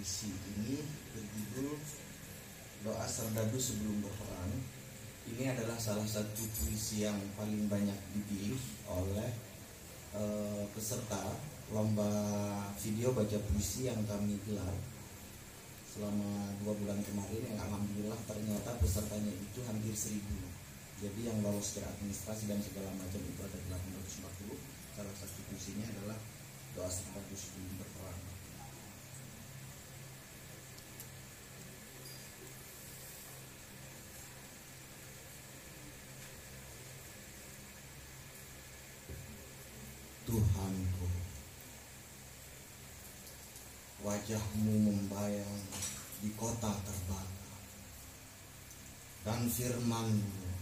puisi ini berjudul Doa Serdadu Sebelum Berperang. Ini adalah salah satu puisi yang paling banyak dipilih oleh eh, peserta lomba video baca puisi yang kami gelar. Selama dua bulan kemarin yang alhamdulillah ternyata pesertanya itu hampir seribu. Jadi yang lolos ke administrasi dan segala macam itu ada 840 salah satu puisinya adalah doa serdadu sebelum berperang Tuhanku Wajahmu membayang di kota terbakar Dan firmanmu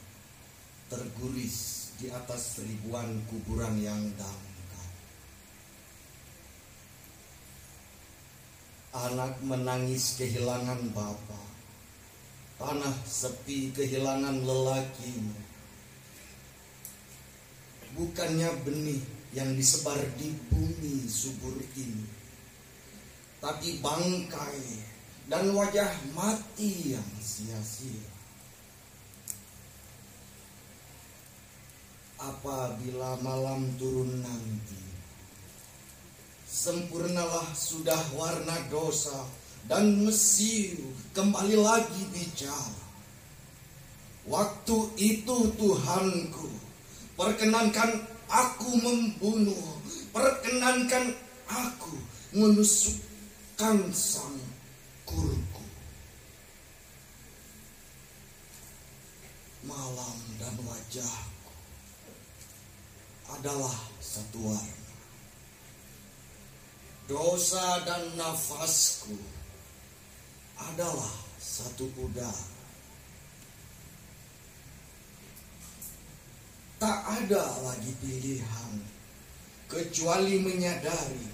terguris di atas ribuan kuburan yang dangkal. Anak menangis kehilangan bapa Tanah sepi kehilangan lelakinya Bukannya benih yang disebar di bumi subur ini. Tapi bangkai dan wajah mati yang sia-sia. Apabila malam turun nanti Sempurnalah sudah warna dosa Dan Mesiu kembali lagi bicara. Waktu itu Tuhanku Perkenankan aku membunuh. Perkenankan aku menusukkan sang kurku Malam dan wajahku adalah satu warna. Dosa dan nafasku adalah satu udara ada lagi pilihan kecuali menyadari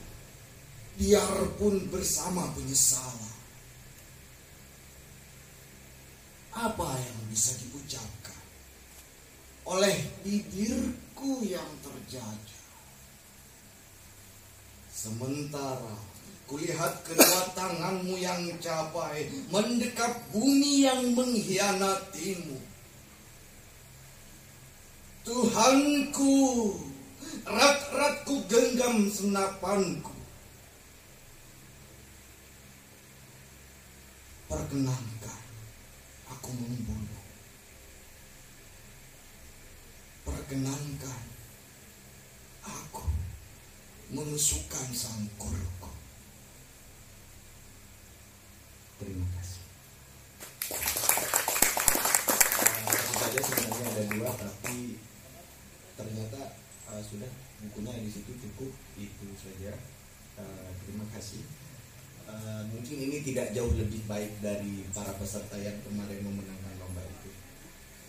biarpun bersama penyesalan. Apa yang bisa diucapkan oleh bibirku yang terjajah? Sementara kulihat kedua tanganmu yang capai mendekap bumi yang mengkhianatimu. Tuhanku, rat-ratku genggam senapanku. Perkenankan aku membunuh. Perkenankan aku menusukkan sang kurku. Terima kasih. itu cukup itu saja. Uh, terima kasih. Uh, mungkin ini tidak jauh lebih baik dari para peserta yang kemarin memenangkan lomba itu.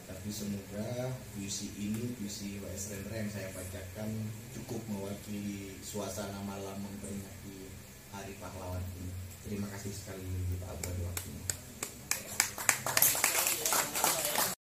Tapi semoga puisi ini puisi WS Rendra yang saya bacakan cukup mewakili suasana malam memperingati Hari Pahlawan ini. Terima kasih sekali Pak Abdul waktunya